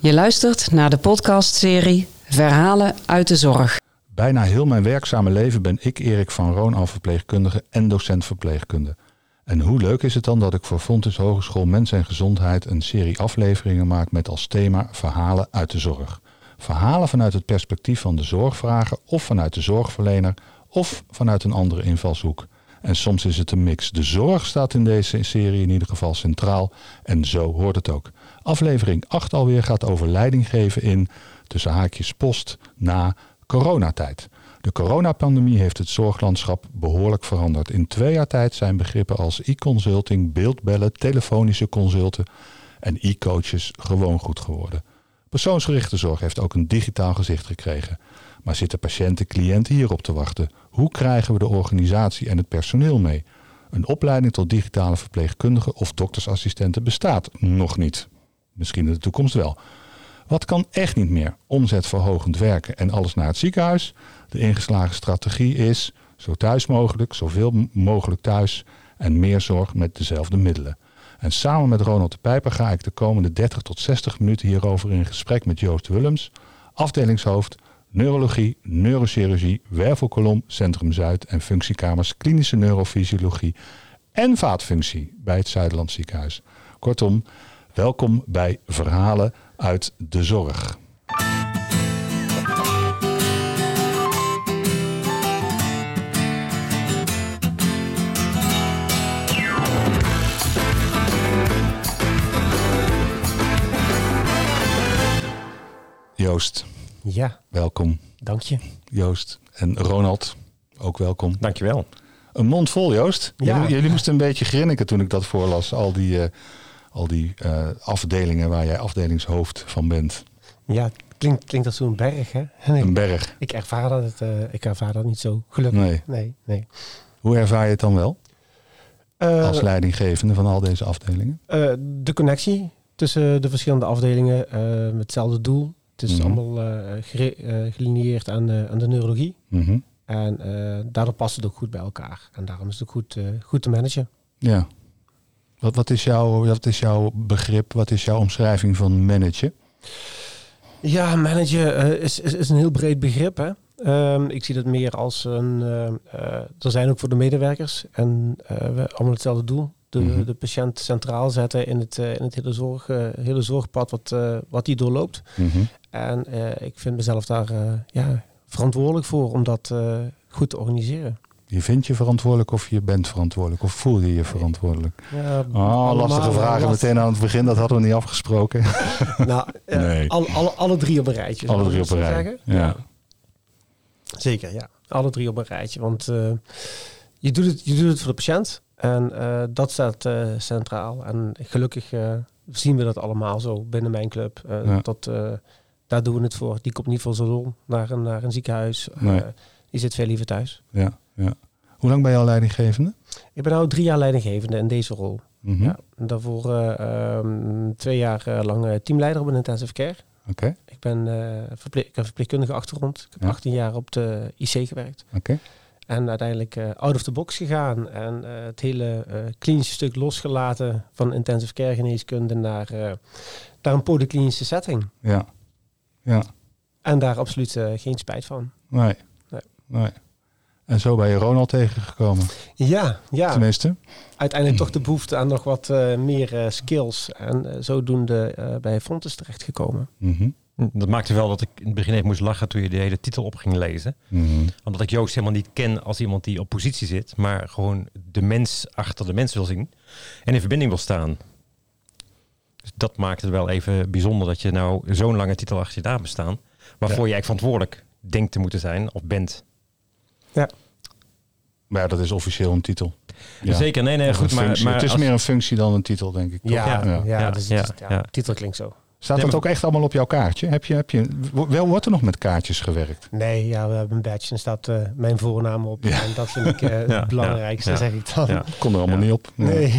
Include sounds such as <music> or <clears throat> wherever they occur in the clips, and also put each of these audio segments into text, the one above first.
Je luistert naar de podcastserie Verhalen uit de Zorg. Bijna heel mijn werkzame leven ben ik Erik van Roon al verpleegkundige en docent verpleegkunde. En hoe leuk is het dan dat ik voor Fontes Hogeschool Mens en Gezondheid een serie afleveringen maak met als thema Verhalen uit de Zorg. Verhalen vanuit het perspectief van de zorgvrager of vanuit de zorgverlener of vanuit een andere invalshoek. En soms is het een mix. De zorg staat in deze serie in ieder geval centraal en zo hoort het ook. Aflevering 8 alweer gaat over leiding geven in tussen haakjes post na coronatijd. De coronapandemie heeft het zorglandschap behoorlijk veranderd. In twee jaar tijd zijn begrippen als e-consulting, beeldbellen, telefonische consulten en e-coaches gewoon goed geworden. Persoonsgerichte zorg heeft ook een digitaal gezicht gekregen. Maar zitten patiënten, cliënten hierop te wachten? Hoe krijgen we de organisatie en het personeel mee? Een opleiding tot digitale verpleegkundige of doktersassistenten bestaat nog niet. Misschien in de toekomst wel. Wat kan echt niet meer? Omzetverhogend werken en alles naar het ziekenhuis. De ingeslagen strategie is zo thuis mogelijk, zoveel mogelijk thuis en meer zorg met dezelfde middelen. En samen met Ronald de Pijper ga ik de komende 30 tot 60 minuten hierover in gesprek met Joost Willems, afdelingshoofd neurologie, neurochirurgie, wervelkolom, Centrum Zuid en functiekamers klinische neurofysiologie en vaatfunctie bij het Zuiderland Ziekenhuis. Kortom, welkom bij Verhalen uit de Zorg. Joost, Ja, welkom. dank je. Joost en Ronald, ook welkom. Dankjewel. Een mond vol, Joost. Ja. Jullie, jullie moesten een beetje grinniken toen ik dat voorlas. Al die, eh, al die eh, afdelingen waar jij afdelingshoofd van bent. Ja, klinkt, klinkt als zo'n berg, hè? <laughs> En Een berg. ik, ervaar dat het, eh, ik ervaar dat niet zo gelukkig. Nee. Nee, nee. Hoe ervaar je het dan wel Eh, als leidinggevende van al deze afdelingen? de connectie tussen de verschillende afdelingen met hetzelfde doel. Het is Mhm. allemaal gelineerd aan, de- aan de neurologie. Mhm. En daardoor past het ook goed bij elkaar. En daarom is het ook goed, goed te managen. Ja. Wat, wat, is jouw, wat is jouw begrip, wat is jouw omschrijving van managen? Ja, managen eh, is, is, is een heel breed begrip. Hè? Ehm, ik zie dat meer als een. eh, eh, er zijn ook voor de medewerkers en we allemaal hetzelfde doel. De, Mhm. de patiënt centraal zetten in het, in het hele, zorg, hele zorgpad wat, wat die doorloopt. Mhm. En ik vind mezelf daar ja, verantwoordelijk voor om dat goed te organiseren. Je vindt je verantwoordelijk of je bent verantwoordelijk? Of voel je je verantwoordelijk? Ja, Oh, lastige vragen last- meteen aan het begin. Dat hadden we niet afgesproken. <laughs> Nou, eh, Nee. alle, alle, alle drie op een rijtje. Alle drie op een zo rij. zeggen. Ja. Zeker, ja. Alle drie op een rijtje. Want eh, je, doet het, je doet het voor de patiënt. En eh, dat staat centraal. En gelukkig zien we dat allemaal zo binnen mijn club. Ja. dat, daar doen we het voor. Die komt niet voor lol naar een, naar een ziekenhuis. Nee. die zit veel liever thuis. Ja, ja. Hoe lang ben je al leidinggevende? Ik ben nu drie jaar leidinggevende in deze rol. Mhm. Ja. Daarvoor eh, ehm, twee jaar eh, lang eh, teamleider op een intensive care. Oké, Ik ben, verpleeg, ik heb verpleegkundige achtergrond. Ik heb Ja. 18 jaar op de IC gewerkt. oké. En uiteindelijk eh, out of the box gegaan. En het hele klinische stuk losgelaten van intensive care geneeskunde naar, naar een polyklinische setting. Ja. Ja. En daar absoluut geen spijt van. Nee. Nee. nee. En zo ben je Ronald tegengekomen. Ja, ja. Tenminste. uiteindelijk toch de behoefte aan nog wat eh, meer eh, skills. En eh, zodoende eh, bij Fontes terechtgekomen. Mhm. Dat maakte wel dat ik in het begin even moest lachen toen je de hele titel op ging lezen. Mhm. Omdat ik Joost helemaal niet ken als iemand die op positie zit, maar gewoon de mens achter de mens wil zien en in verbinding wil staan. Dus dat maakt het wel even bijzonder dat je nou zo'n lange titel achter je naam bestaan, waarvoor je eigenlijk verantwoordelijk denkt te moeten zijn of bent. Maar ja, dat is officieel een titel. Ja. Zeker, nee, nee, goed, maar, maar het is als- meer een functie dan een titel, denk ik. Ja, ja, Ja. ja, Ja, dus, ja, ja, ja. titel klinkt zo. Staat Nee, dat maar- ook echt allemaal op jouw kaartje? Heb je, heb je, wel wordt er nog met kaartjes gewerkt? Nee, ja, we hebben een badge en staat eh, mijn voornaam op. Ja. En dat vind ik eh, <laughs> Ja, het belangrijkste, ja, zeg ik dan. Ja. Kon er allemaal Ja. niet op. Nee. <laughs>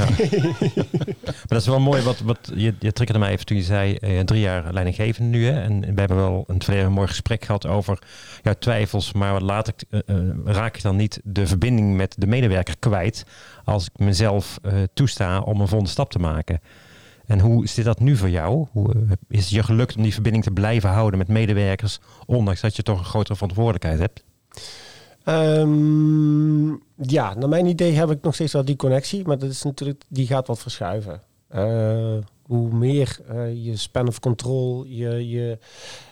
Maar dat is wel mooi, wat, wat je, je triggerde mij even toen je zei eh, drie jaar leidinggevende nu. Hè? En, we hebben wel een een mooi gesprek gehad over jouw twijfels. Maar wat laat ik, raak ik dan niet de verbinding met de medewerker kwijt als ik mezelf eh, toesta om een volgende stap te maken. En hoe zit dat nu voor jou? Hoe eh, is het je gelukt om die verbinding te blijven houden met medewerkers, ondanks dat je toch een grotere verantwoordelijkheid hebt? Ehm, ja, naar mijn idee heb ik nog steeds wel die connectie, maar dat is natuurlijk, die gaat wat verschuiven. Eh, hoe meer eh, je span of control, je, je,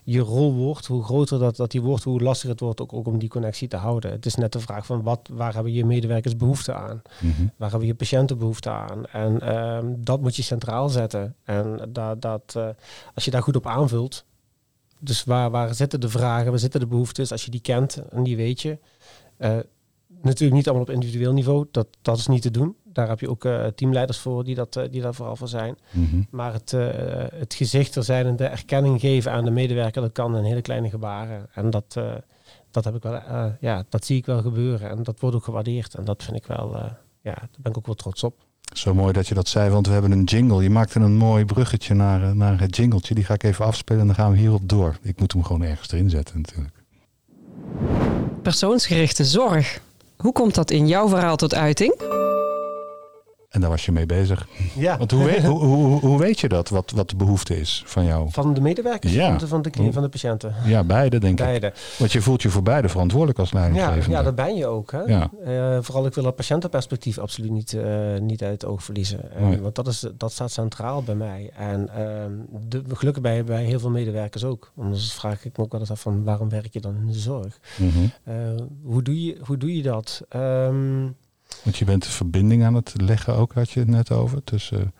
je rol wordt, hoe groter dat, dat die wordt, hoe lastiger het wordt ook, ook om die connectie te houden. Het is net de vraag van wat, waar hebben je medewerkers behoefte aan? Mhm. Waar hebben je patiënten behoefte aan? En ehm, dat moet je centraal zetten. En dat, dat, eh, als je daar goed op aanvult, dus waar, waar zitten de vragen, waar zitten de behoeftes, als je die kent en die weet je. Natuurlijk niet allemaal op individueel niveau, dat, dat is niet te doen. Daar heb je ook eh, teamleiders voor die, dat, eh, die daar vooral voor zijn. Mhm. Maar het, eh, het gezicht er zijn en de erkenning geven aan de medewerker, dat kan in hele kleine gebaren. En dat, eh, dat heb ik wel, eh, ja, dat zie ik wel gebeuren. En dat wordt ook gewaardeerd. En dat vind ik wel, eh, ja, daar ben ik ook wel trots op. Zo mooi dat je dat zei, want we hebben een jingle. Je maakte een mooi bruggetje naar, naar het jingletje. Die ga ik even afspelen en dan gaan we hierop door. Ik moet hem gewoon ergens erin zetten natuurlijk. Persoonsgerichte zorg. Hoe komt dat in jouw verhaal tot uiting? En daar was je mee bezig. Ja. Want hoe weet, hoe, hoe, hoe weet je dat, wat, wat de behoefte is van jou? Van de medewerkers, Ja. van, de, van, de, van de patiënten. Ja, beide denk ik. Beide. Want je voelt je voor beide verantwoordelijk als Ja, leidinggevende. ja, dat ben je ook. Hè? Ja. Eh, vooral ik wil dat patiëntenperspectief absoluut niet, eh, niet uit het oog verliezen. Eh, Nee. Want dat, is, dat staat centraal bij mij. En ehm, de, gelukkig bij, bij heel veel medewerkers ook. Anders vraag ik me ook wel eens af van waarom werk je dan in de zorg? Mhm. Hoe, doe je, hoe doe je dat? Ehm, Want je bent de verbinding aan het leggen ook, had je het net over, tussen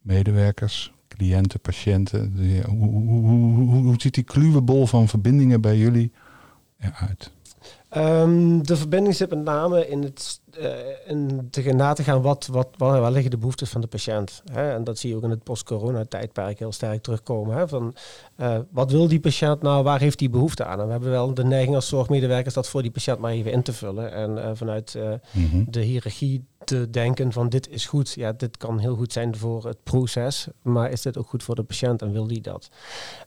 medewerkers, cliënten, patiënten. Hoe, hoe, hoe, ziet die kluwebol van verbindingen bij jullie eruit? Ehm, de verbinding zit met name in het eh, in te gaan na te gaan wat, wat, waar liggen de behoeftes van de patiënt. Hè? En dat zie je ook in het post-corona-tijdperk heel sterk terugkomen. Hè? Van, eh, wat wil die patiënt nou, waar heeft die behoefte aan? En we hebben wel de neiging als zorgmedewerkers dat voor die patiënt maar even in te vullen. En eh, vanuit Mhm. de hiërarchie te denken van dit is goed. Ja, dit kan heel goed zijn voor het proces, maar is dit ook goed voor de patiënt en wil die dat?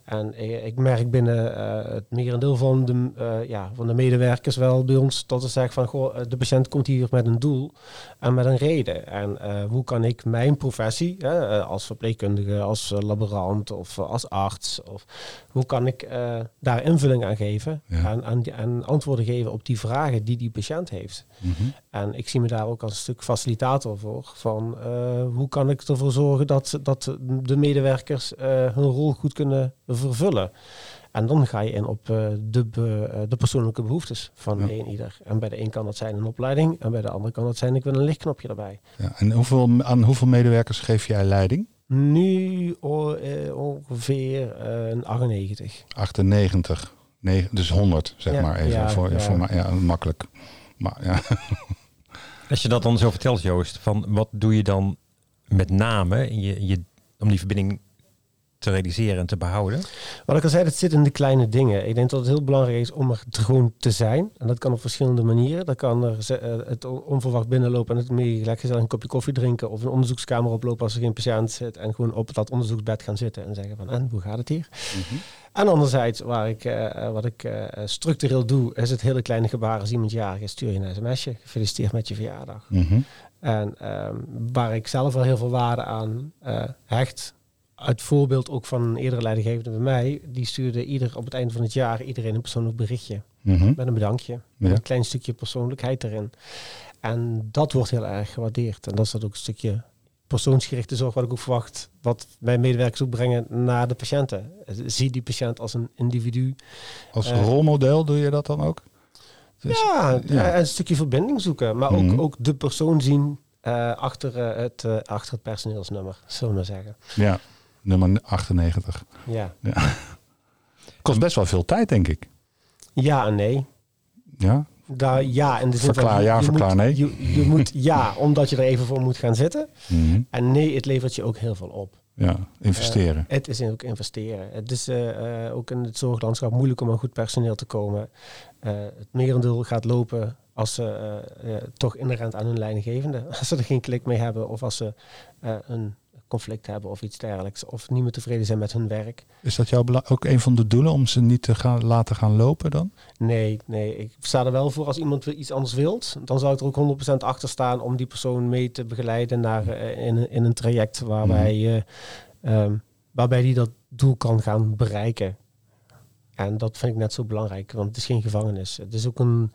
En eh, ik merk binnen eh, het merendeel van de, eh, ja, van de medewerkers wel bij ons dat ze zeggen van goh, eh, de patiënt komt hier met een doel en met een reden. En hoe kan ik mijn professie, hè, als verpleegkundige, als laborant of als arts, of hoe kan ik daar invulling aan geven Ja. en, en, en antwoorden geven op die vragen die die patiënt heeft? Mhm. En ik zie me daar ook als een stuk facilitator voor. Van eh, hoe kan ik ervoor zorgen dat, dat de medewerkers eh, hun rol goed kunnen vervullen. En dan ga je in op eh, de, be- de persoonlijke behoeftes van Ja. een ieder. En bij de een kan dat zijn een opleiding. En bij de ander kan dat zijn ik wil een lichtknopje erbij. Ja. En hoeveel, aan hoeveel medewerkers geef jij leiding? Nu ongeveer eh, een 98. 98. Nee, dus 100, zeg Ja, maar even. voor, voor ja, makkelijk. Maar ja, <laughs> Als je dat dan zo vertelt, Joost, van wat doe je dan met name in je, in je, om die verbinding te realiseren en te behouden? Wat ik al zei, het zit in de kleine dingen. Ik denk dat het heel belangrijk is om er gewoon te zijn. En dat kan op verschillende manieren. Dat kan er eh, het on- onverwacht binnenlopen en het meer gelijk gezellig een kopje koffie drinken. Of een onderzoekskamer oplopen als er geen patiënt zit. En gewoon op dat onderzoeksbed gaan zitten en zeggen van, en hoe gaat het hier? En anderzijds, waar ik, eh, wat ik eh, structureel doe, is het hele kleine gebaar. Als iemand jarig is, stuur je een sms'je. Gefeliciteerd met je verjaardag. Mhm. En ehm, waar ik zelf wel heel veel waarde aan eh, hecht, uit voorbeeld ook van een eerdere leidinggevende bij mij, die stuurde ieder op het einde van het jaar iedereen een persoonlijk berichtje Mhm. met een bedankje, met een klein stukje persoonlijkheid erin. En dat wordt heel erg gewaardeerd. En dat is dat ook een stukje persoonsgerichte zorg wat ik ook verwacht, wat mijn medewerkers ook brengen naar de patiënten. Zie die patiënt als een individu. Als Eh, rolmodel doe je dat dan ook? Dus- ja, ja. eh, een stukje verbinding zoeken, maar Mhm. ook, ook de persoon zien eh, achter, het, achter het personeelsnummer, zullen we maar zeggen. Ja, nummer 98. Ja. <laughs> Kost best wel veel tijd, denk ik. ja en nee. Ja, Daar, ja, in de zin Verklaar van, je- ja, je verklaar moet, nee. Je, je moet <laughs> ja, omdat je er even voor moet gaan zitten. Mhm. En nee, het levert je ook heel veel op. ja investeren. Het is ook investeren. Het is eh, eh, ook in het zorglandschap moeilijk om aan goed personeel te komen. Eh, het merendeel gaat lopen als ze eh, eh, toch inherent aan hun leidinggevende. <laughs> Als ze er geen klik mee hebben of als ze eh, een conflict hebben of iets dergelijks. Of niet meer tevreden zijn met hun werk. Is dat jouw ook een van de doelen om ze niet te gaan, laten gaan lopen dan? Nee, nee, ik sta er wel voor als iemand iets anders wilt. Dan zou ik er ook 100% achter staan om die persoon mee te begeleiden naar, eh, in, een- in een traject waarbij je ehm, waarbij die dat doel kan gaan bereiken. En dat vind ik net zo belangrijk, want het is geen gevangenis. Het is ook een,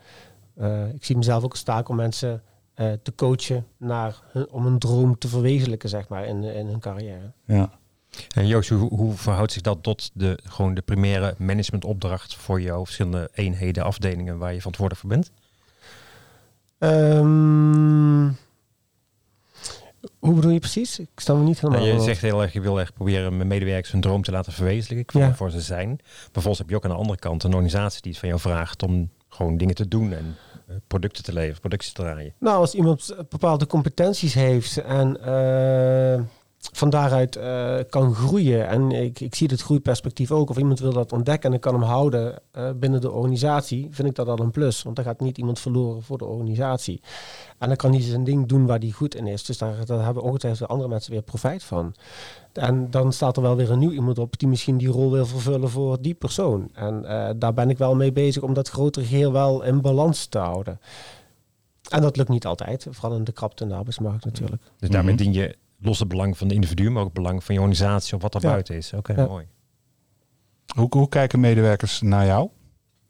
eh, ik zie mezelf ook als taak om mensen eh, te coachen naar hun, om een droom te verwezenlijken, zeg maar, in, in hun carrière. Ja. En Joost, hoe, hoe verhoudt zich dat tot de, gewoon de primaire managementopdracht voor jouw verschillende eenheden, afdelingen waar je verantwoordelijk voor bent? Ehm, hoe bedoel je precies? Ik sta me niet helemaal... Nou, je zegt heel erg, je wil echt proberen mijn medewerkers hun droom te laten verwezenlijken, voor, Ja. voor ze zijn. Maar vervolgens heb je ook aan de andere kant een organisatie die het van jou vraagt om gewoon dingen te doen en producten te leveren, producties te draaien. Nou, als iemand bepaalde competenties heeft en eh, van daaruit eh, kan groeien. En ik, ik zie het groeiperspectief ook. Of iemand wil dat ontdekken en ik kan hem houden eh, binnen de organisatie. Vind ik dat al een plus. Want dan gaat niet iemand verloren voor de organisatie. En dan kan hij zijn ding doen waar hij goed in is. Dus daar, daar hebben ongetwijfeld andere mensen weer profijt van. En dan staat er wel weer een nieuw iemand op die misschien die rol wil vervullen voor die persoon. En eh, daar ben ik wel mee bezig om dat grotere geheel wel in balans te houden. En dat lukt niet altijd, vooral in de krapte in de arbeidsmarkt natuurlijk. Dus daarmee Mhm. dien je los het belang van de individu, maar ook het belang van je organisatie of wat er Ja. buiten is. Oké, Ja. mooi. Hoe, hoe kijken medewerkers naar jou?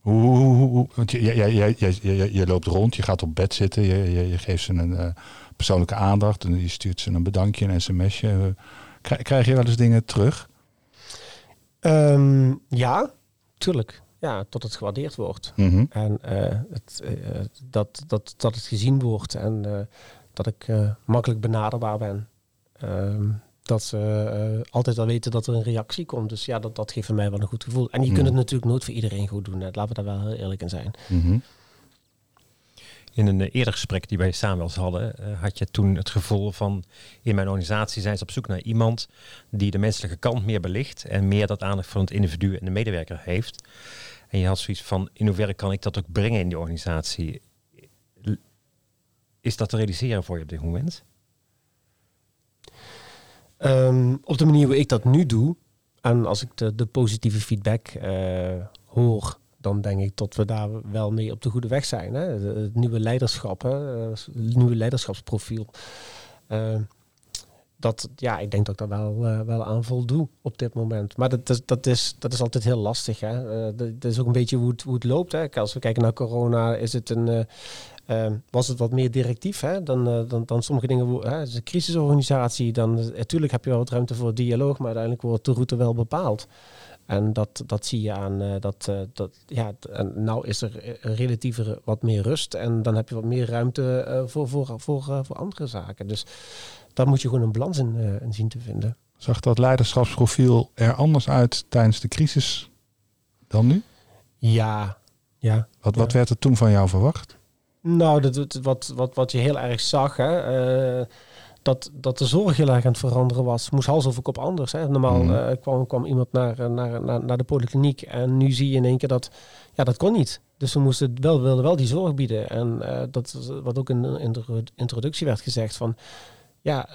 Hoe, hoe, hoe, hoe- want je, jij- jij- jij- jij- jij- je loopt rond, je gaat op bed zitten, je, je, je geeft ze een eh, persoonlijke aandacht en je stuurt ze een bedankje, een sms'je. Krijg, krijg je wel eens dingen terug? Ehm, ja, tuurlijk. Ja, tot het gewaardeerd wordt. Mhm. En eh, het, eh, dat, dat, dat het gezien wordt en eh, dat ik eh, makkelijk benaderbaar ben. Ehm, dat ze eh, altijd wel weten dat er een reactie komt. Dus ja, dat, dat geeft mij wel een goed gevoel. En je kunt het natuurlijk nooit voor iedereen goed doen. hè. Laten we daar wel heel eerlijk in zijn. Mhm. In een eh, eerder gesprek die wij samen wel hadden, eh, had je toen het gevoel van in mijn organisatie zijn ze op zoek naar iemand die de menselijke kant meer belicht en meer dat aandacht voor het individu en de medewerker heeft. En je had zoiets van in hoeverre kan ik dat ook brengen in die organisatie? Is dat te realiseren voor je op dit moment? Ehm, op de manier hoe ik dat nu doe, en als ik de, positieve feedback eh, hoor, dan denk ik dat we daar wel mee op de goede weg zijn. Hè? Het nieuwe leiderschap, hè? het nieuwe leiderschapsprofiel. Ehm, dat, ja, ik denk dat ik daar wel, eh, wel aan voldoe op dit moment. Maar dat dat is, dat is altijd heel lastig. Hè? Eh, dat, is ook een beetje hoe het, hoe loopt. Hè? Als we kijken naar corona, is het een, was het wat meer directief hè? Dan, eh, dan, dan sommige dingen. Hè? Het is een crisisorganisatie. Dan, natuurlijk heb je wel wat ruimte voor dialoog, maar uiteindelijk wordt de route wel bepaald. En dat, dat zie je aan eh, dat, eh, dat ja, en nou is er eh, relatiever wat meer rust. En dan heb je wat meer ruimte eh, voor, voor, voor, eh, voor andere zaken. Dus daar moet je gewoon een balans in, eh, in zien te vinden. Zag dat leiderschapsprofiel er anders uit tijdens de crisis dan nu? Ja, ja. Wat, wat Ja. werd er toen van jou verwacht? Nou, dat, wat, wat, wat je heel erg zag, hè, eh, dat, dat de zorg heel erg aan het veranderen was. Moest hals over kop anders. Hè. Normaal Mhm. eh, kwam, kwam iemand naar, eh, naar, naar, naar de polykliniek en nu zie je in één keer dat, ja, dat kon niet. Dus we moesten wel, wilden wel die zorg bieden. En eh, dat is wat ook in de intro- introductie werd gezegd van, ja,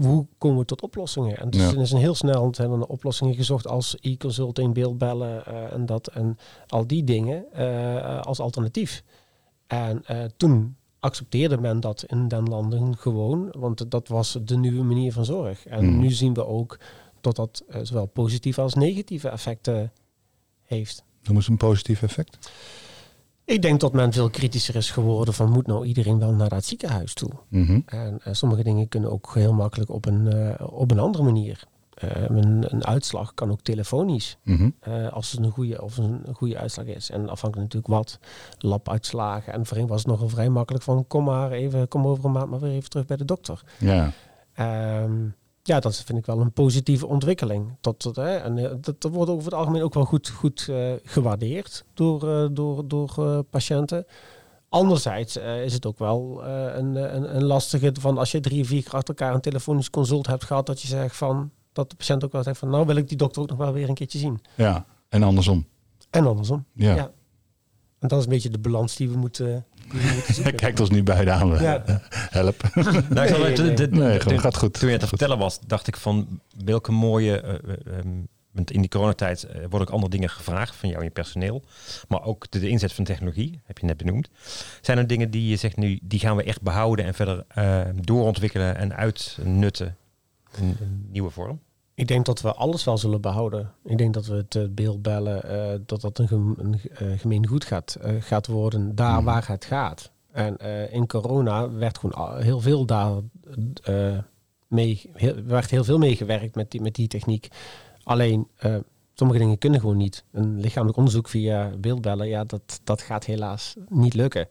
hoe- komen we tot oplossingen? En dus Ja. is een heel snel zijn er oplossingen gezocht als e-consulting, beeldbellen en dat en al die dingen als alternatief. En eh, toen accepteerde men dat in den landen gewoon, want dat was de nieuwe manier van zorg. En Mhm. nu zien we ook dat dat eh, zowel positieve als negatieve effecten heeft. Noem eens een positief effect. Ik denk dat men veel kritischer is geworden van moet nou iedereen wel naar dat ziekenhuis toe? Mhm. En eh, sommige dingen kunnen ook heel makkelijk op een, op een andere manier. Eh, een, een uitslag kan ook telefonisch. Mhm. Eh, als het een goede, of een, een goede uitslag is. En afhankelijk natuurlijk wat labuitslagen. En voorheen was het nogal vrij makkelijk van kom maar even, kom over een maand maar weer even terug bij de dokter. Ja. Ehm, ja, dat vind ik wel een positieve ontwikkeling. Tot, tot, hè, en eh, dat, dat wordt over het algemeen ook wel goed, goed gewaardeerd door, door, door patiënten. Anderzijds is het ook wel een, een, een lastige van als je drie, vier keer achter elkaar een telefonisch consult hebt gehad, dat je zegt van dat de patiënt ook wel zegt van nou wil ik die dokter ook nog wel weer een keertje zien. ja. En andersom. En andersom. Ja. Ja. En dat is een beetje de balans die we moeten, die we moeten <laughs> zoeken. Kijk ons niet beide aan. Ja. <laughs> Help. <laughs> Nou, ik zal Nee, nee. de- de- Nee, de- gewoon, gaat goed. Toen je het te vertellen was, dacht ik van welke mooie. eh, eh, ehm, want in die coronatijd eh, worden ook andere dingen gevraagd van jou en je personeel. Maar ook de, de inzet van technologie, heb je net benoemd. Zijn er dingen die je zegt nu, die gaan we echt behouden en verder doorontwikkelen en uitnutten in een nieuwe vorm? Ik denk dat we alles wel zullen behouden. Ik denk dat we het eh, beeldbellen, eh dat dat een, gem- een eh, gemeen goed gaat, eh, gaat worden, daar Mhm. waar het gaat. En eh, in corona werd gewoon heel veel daar eh, mee, heel, werd heel veel meegewerkt met die, met die techniek. Alleen eh, sommige dingen kunnen gewoon niet. Een lichamelijk onderzoek via beeldbellen, ja, dat, dat gaat helaas niet lukken.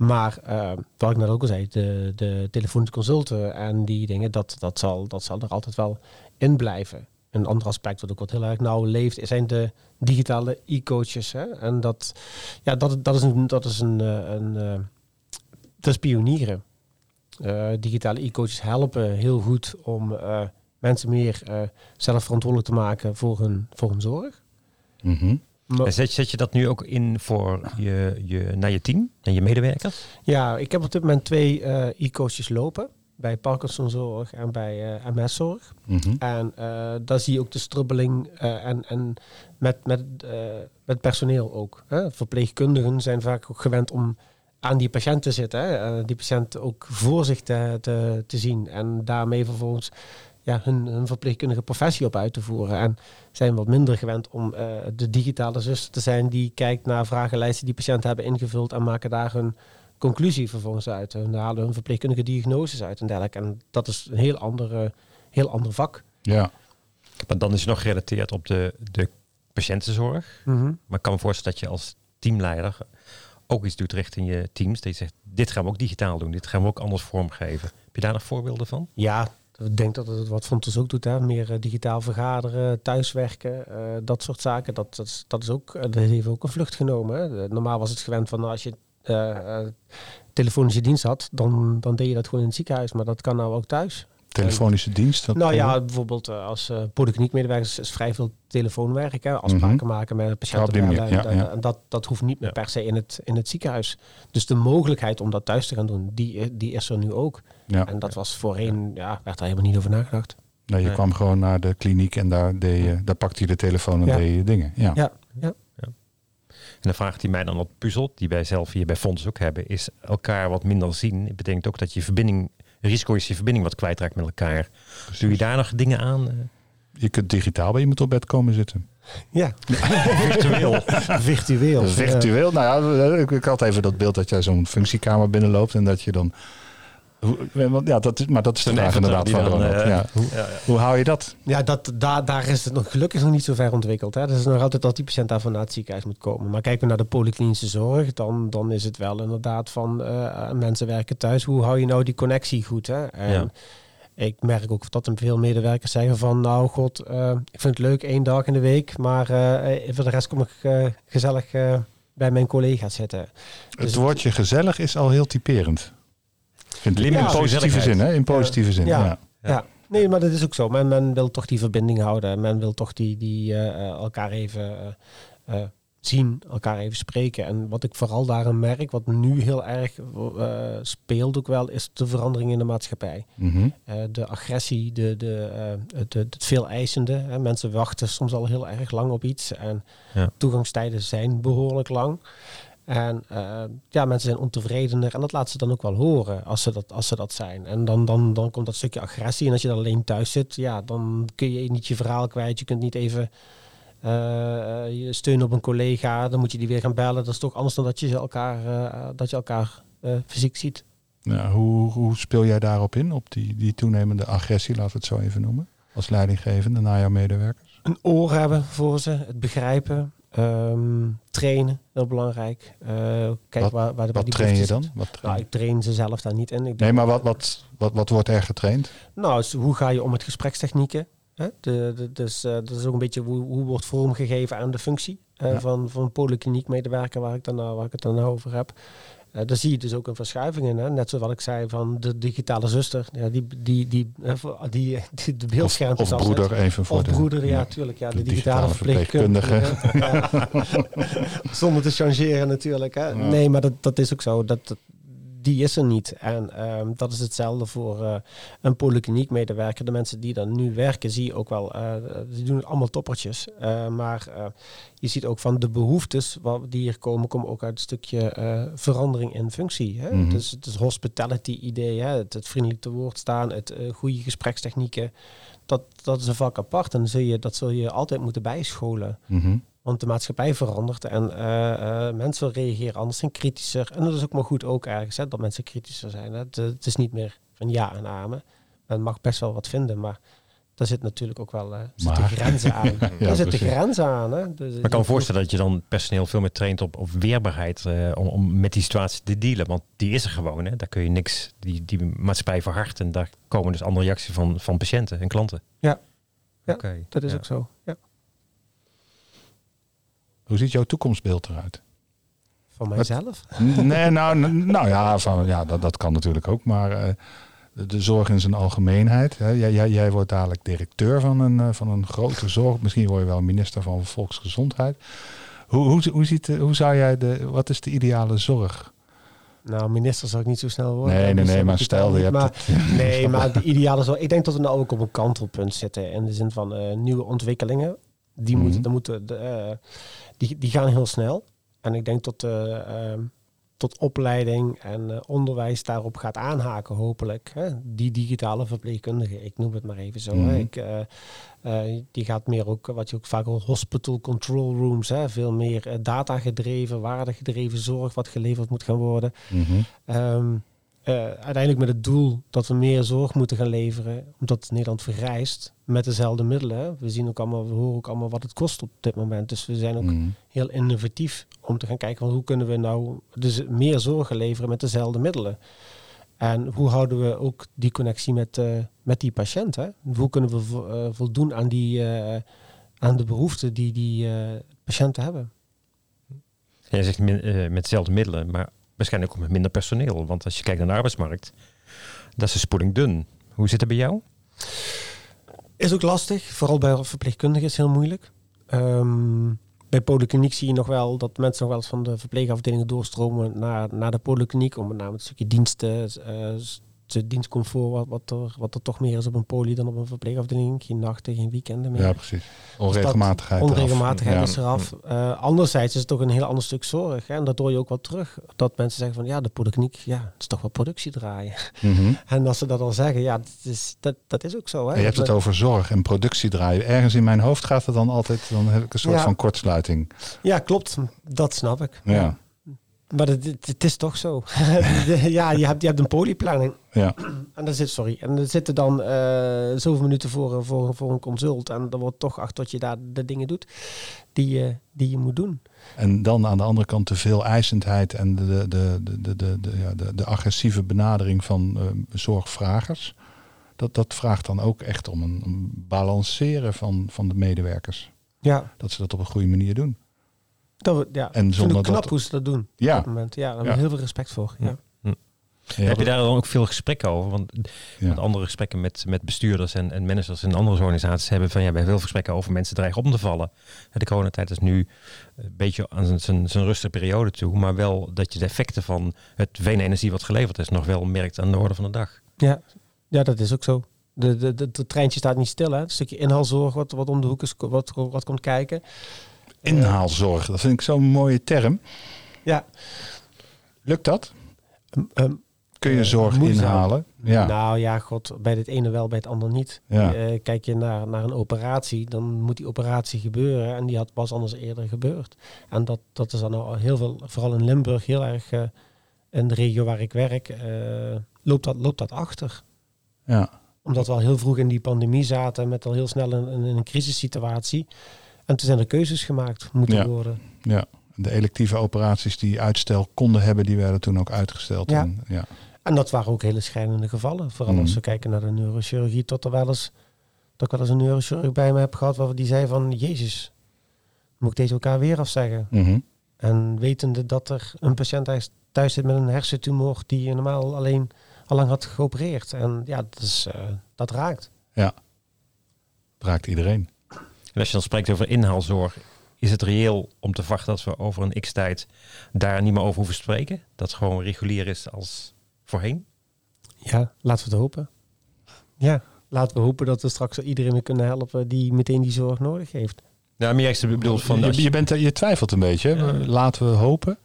Maar eh, wat ik net ook al zei, de, de consulten en die dingen, dat, dat, zal, dat zal er altijd wel in blijven. Een ander aspect wat ook heel erg nauw leeft, zijn de digitale e-coaches. En dat, ja, dat, dat is een, dat is een, eh, een, eh, dat is pionieren. Digitale e-coaches helpen heel goed om mensen meer zelf verantwoordelijk te maken voor hun, voor hun zorg. Maar- En zet, zet je dat nu ook in voor je, je, naar je team en je medewerkers? Ja, ik heb op dit moment twee eh, e-coaches lopen. Bij Parkinsonzorg en bij eh, MS-zorg. Mhm. En eh, daar zie je ook de strubbeling eh, en, en met, met, eh, met personeel ook. Hè. Verpleegkundigen zijn vaak ook gewend om aan die patiënt te zitten. Hè. Eh, die patiënt ook voor zich te, te, te zien. En daarmee vervolgens ja, hun, hun verpleegkundige professie op uit te voeren. En zijn wat minder gewend om eh, de digitale zuster te zijn die kijkt naar vragenlijsten die patiënten hebben ingevuld en maken daar hun conclusie vervolgens uit. En daar halen hun verpleegkundige diagnoses uit en dergelijke. En dat is een heel ander, eh, heel ander vak. Ja. Maar dan is het nog gerelateerd op de, de patiëntenzorg. Maar ik kan me voorstellen dat je als teamleider ook iets doet richting je teams. Dat je zegt, dit gaan we ook digitaal doen. Dit gaan we ook anders vormgeven. Heb je daar nog voorbeelden van? Ja, ik denk dat het wat Fontes ook doet. Hè? Meer eh, digitaal vergaderen, thuiswerken, eh, dat soort zaken. Dat, dat, dat, is ook, eh, dat heeft ook een vlucht genomen. Hè? Normaal was het gewend van nou, als je telefonische dienst had, dan, dan deed je dat gewoon in het ziekenhuis. Maar dat kan nou ook thuis. Telefonische dienst. Dat nou ja, bijvoorbeeld eh, als uh, polykliniekmedewerkers is vrij veel telefoonwerk. Hè? Afspraken Mhm. maken met patiënten. Ja, En, ja. en dat, dat hoeft niet meer Ja. per se in het, in het ziekenhuis. Dus de mogelijkheid om dat thuis te gaan doen, die, die is er nu ook. ja. En dat was voorheen, ja, werd daar helemaal niet over nagedacht. Nee, je Nee. kwam gewoon naar de kliniek en daar, deed je, daar pakte je de telefoon en Ja. deed je dingen. Ja. Ja, ja. En de vraag die mij dan wat puzzelt, die wij zelf hier bij Fonds ook hebben, is elkaar wat minder zien. Het betekent ook dat je verbinding, risico is je verbinding wat kwijtraakt met elkaar. Doe je daar nog dingen aan? eh, Je kunt digitaal bij iemand op bed komen zitten. ja. <laughs> virtueel. virtueel. Virtueel, nou ja, ik, ik had even dat beeld dat jij zo'n functiekamer binnenloopt en dat je dan... Hoe, ja, dat is, maar dat is de vraag inderdaad van dan, eh, ja. Hoe, Ja, ja. hoe hou je dat? Ja, dat, daar, daar is het nog gelukkig nog niet zo ver ontwikkeld. Hè. Dat is nog altijd dat die patiënt daarvan naar het ziekenhuis moet komen. Maar kijken we naar de polyklinische zorg, dan, dan is het wel inderdaad van eh, mensen werken thuis. Hoe hou je nou die connectie goed? Hè? En Ja. ik merk ook dat er veel medewerkers zeggen van nou god, eh, ik vind het leuk één dag in de week, maar eh, voor de rest kom ik eh, gezellig eh, bij mijn collega's zitten. Dus Het woordje gezellig is al heel typerend. Vind in positieve zin, hè? In positieve zin. Ja. Ja. Ja. nee, maar dat is ook zo. Men, men wil toch die verbinding houden. Men wil toch die, die eh, eh, elkaar even eh, zien, elkaar even spreken. En wat ik vooral daarin merk, wat nu heel erg eh, speelt ook wel, is de verandering in de maatschappij. Mhm. Eh, de agressie, de, de, het, het veel eisende. Hè. Mensen wachten soms al heel erg lang op iets. En Ja. toegangstijden zijn behoorlijk lang. En eh, ja, mensen zijn ontevredener. En dat laten ze dan ook wel horen als ze dat, als ze dat zijn. En dan, dan, dan komt dat stukje agressie. En als je dan alleen thuis zit, ja, dan kun je niet je verhaal kwijt. Je kunt niet even eh, je steunen op een collega. Dan moet je die weer gaan bellen. Dat is toch anders dan dat je elkaar, eh, dat je elkaar fysiek ziet. Ja, hoe, hoe speel jij daarop in? Op die, die toenemende agressie, laten we het zo even noemen. Als leidinggevende naar jouw medewerkers? een oor hebben voor ze, het begrijpen, ehm, trainen, heel belangrijk. Eh kijk Wat- waar, waar de Wat die train je dan? Wat train Nou, ik train ze zelf daar niet in. Ik Nee, maar wat, wat, wat, wat wordt er getraind? Nou, dus hoe ga je om met gesprekstechnieken? Hè? De, de, dus eh, dat is ook een beetje hoe, hoe wordt vormgegeven aan de functie eh, Ja. van, van een polykliniekmedewerker waar ik, dan waar ik het dan over heb. Eh daar zie je dus ook een verschuiving in. Hè? Net zoals wat ik zei van de digitale zuster. Ja, die, die, die, eh, die, <laughs> die, de Of, beeldscherm of broeder, even voor Of de... broeder, ja, ja. tuurlijk. Ja, de de, digitale, digitale verpleegkundige. Ja. <laughs> Zonder te changeren natuurlijk. Hè. Ja. Nee, maar dat, dat is ook zo. Dat, dat- die is er niet. En ehm, dat is hetzelfde voor eh, een polykliniekmedewerker. De mensen die dan nu werken, zie je ook wel. eh die doen allemaal toppertjes. Eh, maar je ziet ook van de behoeftes wat die hier komen, komen ook uit een stukje verandering in functie. Hè? Mhm. Dus het is hospitality idee, hè? Het, het vriendelijk te woord staan, het goede gesprekstechnieken dat, dat is een vak apart. En dan zul je, dat zul je altijd moeten bijscholen. Mhm. Want de maatschappij verandert en eh, eh, mensen reageren anders, zijn kritischer. En dat is ook maar goed ook ergens, hè, dat mensen kritischer zijn. Hè. Het, het is niet meer van ja en amen. Men mag best wel wat vinden, maar daar zit natuurlijk ook wel uh, zitten Maar. grenzen aan. <laughs> Ja, daar zitten precies. grenzen aan. Hè. Dus, Maar ik kan me voorstellen dat je dan personeel veel meer traint op, op weerbaarheid eh, om, om met die situatie te dealen. Want die is er gewoon. Hè. Daar kun je niks, die, die maatschappij verhardt. En daar komen dus andere reacties van, van patiënten en klanten. Ja. Ja, Oké, Dat is ja. ook zo. Ja. Hoe ziet jouw toekomstbeeld eruit? Van mijzelf. nee, nou, nou ja, van, ja dat, dat kan natuurlijk ook. Maar eh, de, zorg in zijn algemeenheid. Hè. Jij, jij, jij wordt dadelijk directeur van een, eh, van een grote zorg. Misschien word je wel minister van Volksgezondheid. Hoe, hoe, hoe, ziet, de- hoe zou jij de, wat is de ideale zorg? Nou, minister zou ik niet zo snel worden. Nee, nee, nee, maar stel, je hebt <laughs> Nee, maar de ideale zorg. Ik denk dat we nou ook op een kantelpunt zitten. In de zin van eh, nieuwe ontwikkelingen. Die, moeten, dan moeten de, eh, die, die gaan heel snel. En ik denk dat, eh, ehm, tot opleiding en eh, onderwijs daarop gaat aanhaken, hopelijk. Hè? Die digitale verpleegkundige, ik noem het maar even zo. Mhm. Ik, die gaat meer ook, wat je ook vaak hoort, hospital control rooms. Hè? Veel meer data gedreven, waarde gedreven zorg wat geleverd moet gaan worden. Ehm, eh, uiteindelijk met het doel dat we meer zorg moeten gaan leveren, omdat Nederland vergrijst met dezelfde middelen. We zien ook allemaal, we horen ook allemaal wat het kost op dit moment. Dus we zijn ook Mhm. heel innovatief om te gaan kijken van hoe kunnen we nou dus meer zorg gaan leveren met dezelfde middelen. En hoe houden we ook die connectie met, eh, met die patiënt? Hè? Hoe kunnen we vo- eh, voldoen aan, die, eh, aan de behoeften die die eh, patiënten hebben? Jij zegt min- eh, met dezelfde middelen, maar waarschijnlijk ook met minder personeel. Want als je kijkt naar de arbeidsmarkt, dat is de spoeling dun. Hoe zit het bij jou? Is ook lastig, vooral bij verpleegkundigen is heel moeilijk. Ehm, bij polykliniek zie je nog wel dat mensen nog wel eens van de verpleegafdelingen doorstromen naar, naar de polykliniek. Om met name het stukje diensten, eh, het dienstcomfort, wat, wat, er, wat er toch meer is op een poly dan op een verpleegafdeling. Geen nachten, geen weekenden meer. Ja, precies. Onregelmatigheid. eraf. Onregelmatigheid Ja. is eraf. Eh, anderzijds is het toch een heel ander stuk zorg. Hè? En dat hoor je ook wel terug. Dat mensen zeggen van ja, de polykliniek, ja, het is toch wel productie draaien. Mhm. <laughs> En als ze dat al zeggen, ja, dat is, dat, dat is ook zo. Hè? Je hebt het over zorg en productie draaien. Ergens in mijn hoofd gaat het dan altijd, dan heb ik een soort Ja. van kortsluiting. Ja, klopt. Dat snap ik. Ja, Maar het, het, is toch zo. <laughs> ja, je hebt, je hebt een polyplanning. ja. <clears throat> En daar zit, sorry, en er zitten dan eh, zoveel minuten voor, een- voor, voor een consult. En dan wordt toch acht tot je daar de dingen doet die, je die je moet doen. En dan aan de andere kant de veel eisendheid en de, de, de, de, de, de, de, ja, de, de agressieve benadering van eh, zorgvragers. Dat, dat vraagt dan ook echt om een, een balanceren van, van de medewerkers. Ja, Dat ze dat op een goede manier doen. Dat, we- ja. En zonder knap dat- hoe ze dat doen. Ja. Op dat moment. Ja, daar heb ik Ja. heel veel respect voor. Ja. Ja, Heb je daar dan ook veel gesprekken over? Want ja. Want andere gesprekken met, met bestuurders en, en managers in andere organisaties hebben van ja, we hebben veel gesprekken over mensen dreigen om te vallen. De coronatijd is nu een beetje aan zijn- zijn, zijn rustige periode toe, maar wel dat je de effecten van het veenenergie wat geleverd is nog wel merkt aan de orde van de dag. Ja. ja, dat is ook zo. De, de, de, de treintje staat niet stil. Hè. Het stukje inhaalzorg wat, wat om de hoek is, wat, wat komt kijken. Inhaalzorg, dat vind ik zo'n mooie term. Ja, Lukt dat? Ehm, ehm, Kun je Eh, zorg inhalen? Ja. Nou ja, god, bij het ene wel, bij het ander niet. Ja. Eh, kijk je naar, naar een operatie, dan moet die operatie gebeuren. En die had pas anders eerder gebeurd. En dat, dat is dan al heel veel, vooral in Limburg, heel erg eh, in de regio waar ik werk, eh, loopt, dat, loopt dat achter. ja. Omdat we al heel vroeg in die pandemie zaten, met al heel snel in, in een crisissituatie. En toen zijn er keuzes gemaakt moeten Ja. worden. Ja, de electieve operaties die uitstel konden hebben, die werden toen ook uitgesteld. Ja. En, ja. En dat waren ook hele schrijnende gevallen. Vooral Mhm. als we kijken naar de neurochirurgie, tot er wel eens dat ik wel eens een neurochirurg bij me heb gehad waar die zei van Jezus, moet ik deze elkaar weer afzeggen? Mhm. En wetende dat er een patiënt thuis- zit met een hersentumor die je normaal alleen al lang had geopereerd. En ja, dat, is, eh, dat raakt. ja. Raakt iedereen. En als je dan spreekt over inhaalzorg, is het reëel om te verwachten dat we over een x-tijd daar niet meer over hoeven te spreken? Dat het gewoon regulier is als voorheen? Ja, laten we het hopen. Ja, laten we hopen dat we straks iedereen weer kunnen helpen die meteen die zorg nodig heeft. Ja, maar jij bedoelt van... je, je, bent, je twijfelt een beetje. Ja. Laten we hopen.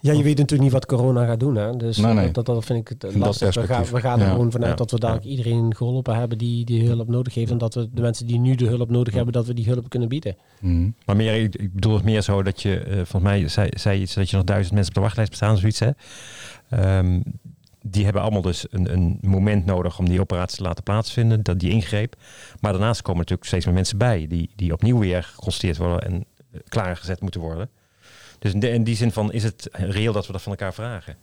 Ja, je weet natuurlijk niet wat corona gaat doen. Hè? Dus Nee, eh, nee. Dat, dat vind ik het lastig. We gaan, we gaan er Ja. gewoon vanuit Ja. dat we dadelijk iedereen geholpen hebben die, die hulp nodig heeft. En dat we de mensen die nu de hulp nodig hebben, dat we die hulp kunnen bieden. Mhm. Maar meer, ik, bedoel het meer zo dat je, eh, volgens mij zei, zei iets dat je nog duizend mensen op de wachtlijst bestaan, zoiets hè. Ehm, die hebben allemaal dus een, een moment nodig om die operatie te laten plaatsvinden, dat die ingreep. Maar daarnaast komen natuurlijk steeds meer mensen bij die, die opnieuw weer geconstateerd worden en eh, klaargezet moeten worden. Dus in, die zin van is het reëel dat we dat van elkaar vragen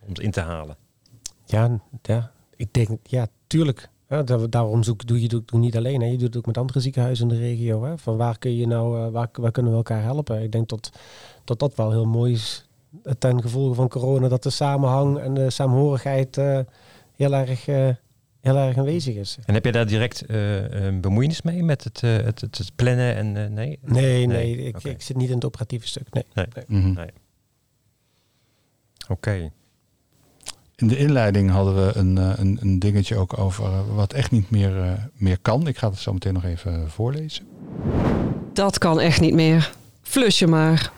om het in te halen. Ja, ja ik denk, ja, tuurlijk. Ja, daar- daarom zoek, doe je het ook niet alleen. Hè. Je doet het ook met andere ziekenhuizen in de regio. Hè. Van waar kun je nou, eh, waar, waar kunnen we elkaar helpen? Ik denk dat dat, dat wel heel mooi is ten gevolge van corona. Dat de samenhang en de saamhorigheid eh, heel, erg, eh, heel erg aanwezig is. En heb je daar direct eh, een bemoeienis mee met het, eh, het, het, het plannen en eh, nee? Nee, nee, ik, ik zit niet in het operatieve stuk. Nee. Mhm. Oké. In de inleiding hadden we een, een, een dingetje ook over wat echt niet meer, eh, meer kan. Ik ga het zo meteen nog even voorlezen. Dat kan echt niet meer. Flus je maar.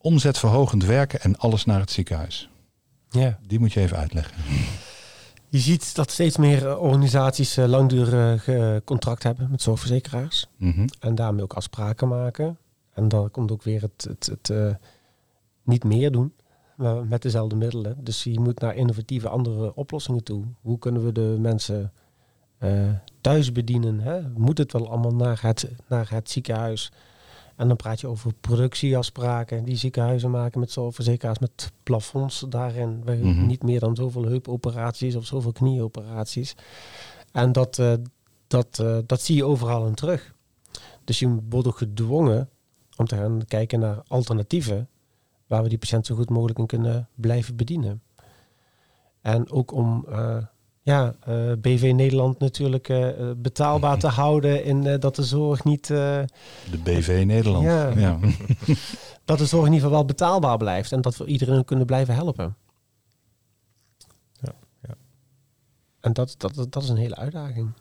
Omzetverhogend werken en alles naar het ziekenhuis. Ja. Die moet je even uitleggen. Je ziet dat steeds meer eh, organisaties eh, langdurig eh, contract hebben met zorgverzekeraars. Mhm. En daarmee ook afspraken maken. En dan komt ook weer het, het, het niet meer doen maar met dezelfde middelen. Dus je moet naar innovatieve andere oplossingen toe. Hoe kunnen we de mensen thuis bedienen? Hè? Moet het wel allemaal naar het, naar het ziekenhuis? En dan praat je over productieafspraken die ziekenhuizen maken met zorgverzekeraars, met plafonds daarin. We Mhm. Niet meer dan zoveel heupoperaties of zoveel knieoperaties. En dat, eh, dat, eh, dat zie je overal in terug. Dus je wordt ook gedwongen om te gaan kijken naar alternatieven waar we die patiënt zo goed mogelijk in kunnen blijven bedienen. En ook om eh, ja, eh, BV Nederland natuurlijk eh, betaalbaar te houden in eh, dat de zorg niet eh, De BV Nederland. Ja. Ja. <laughs> dat de zorg in ieder geval wel betaalbaar blijft en dat we iedereen kunnen blijven helpen. Ja, ja. En dat, dat, dat is een hele uitdaging.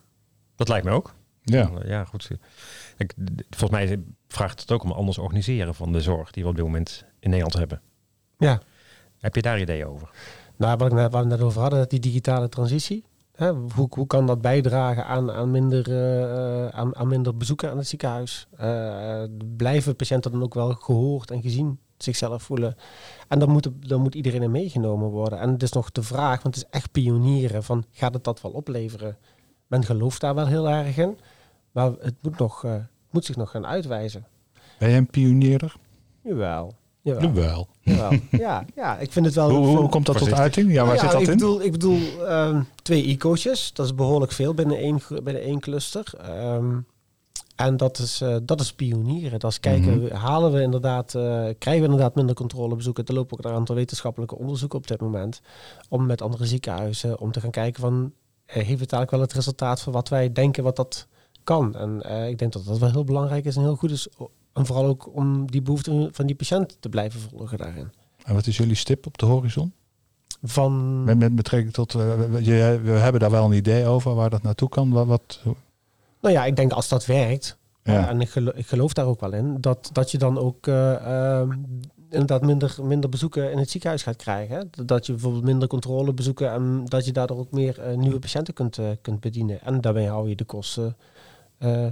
Dat lijkt me ook. ja. Ja, goed. Ik, volgens mij vraagt het ook om anders organiseren van de zorg die we op dit moment in Nederland hebben. Ja. Heb je daar ideeën over? Nou, wat ik net, waar we net over hadden, die digitale transitie. Hè, hoe, hoe kan dat bijdragen aan, aan, minder, eh, aan, aan minder bezoeken aan het ziekenhuis? Eh, blijven patiënten dan ook wel gehoord en gezien zichzelf voelen? En dan moet, dan moet iedereen in meegenomen worden. En het is nog de vraag, want het is echt pionieren, van gaat het dat wel opleveren? Men gelooft daar wel heel erg in, maar het moet, nog, eh, moet zich nog gaan uitwijzen. Ben je een pionierder? Jawel. Jawel. Jawel. jawel. Ja, ja, ik vind het wel... Hoe, hoe komt dat tot uiting? Ja, waar nou zit dat ik in? Bedoel, ik bedoel ehm, twee e-coaches. Dat is behoorlijk veel binnen één, binnen één cluster. Ehm, en dat is, eh, dat is pionieren. Dat is kijken, Mhm. halen we inderdaad, eh, krijgen we inderdaad minder controlebezoeken. Er lopen ook een aantal wetenschappelijke onderzoeken op dit moment. Om met andere ziekenhuizen, om te gaan kijken van, eh, heeft het eigenlijk wel het resultaat van wat wij denken wat dat kan. En eh, ik denk dat dat wel heel belangrijk is en heel goed is. En vooral ook om die behoeften van die patiënt te blijven volgen daarin. En wat is jullie stip op de horizon? Van, Met, met betrekking tot, eh, we, je- we hebben daar wel een idee over waar dat naartoe kan. Wat, wat, Nou ja, ik denk als dat werkt, Ja. ja. en ik geloof, ik geloof daar ook wel in, dat, dat je dan ook eh, ehm, inderdaad minder, minder bezoeken in het ziekenhuis gaat krijgen. Hè? Dat je bijvoorbeeld minder controlebezoeken en dat je daardoor ook meer eh, nieuwe patiënten kunt, eh, kunt bedienen. En daarmee hou je de kosten eh,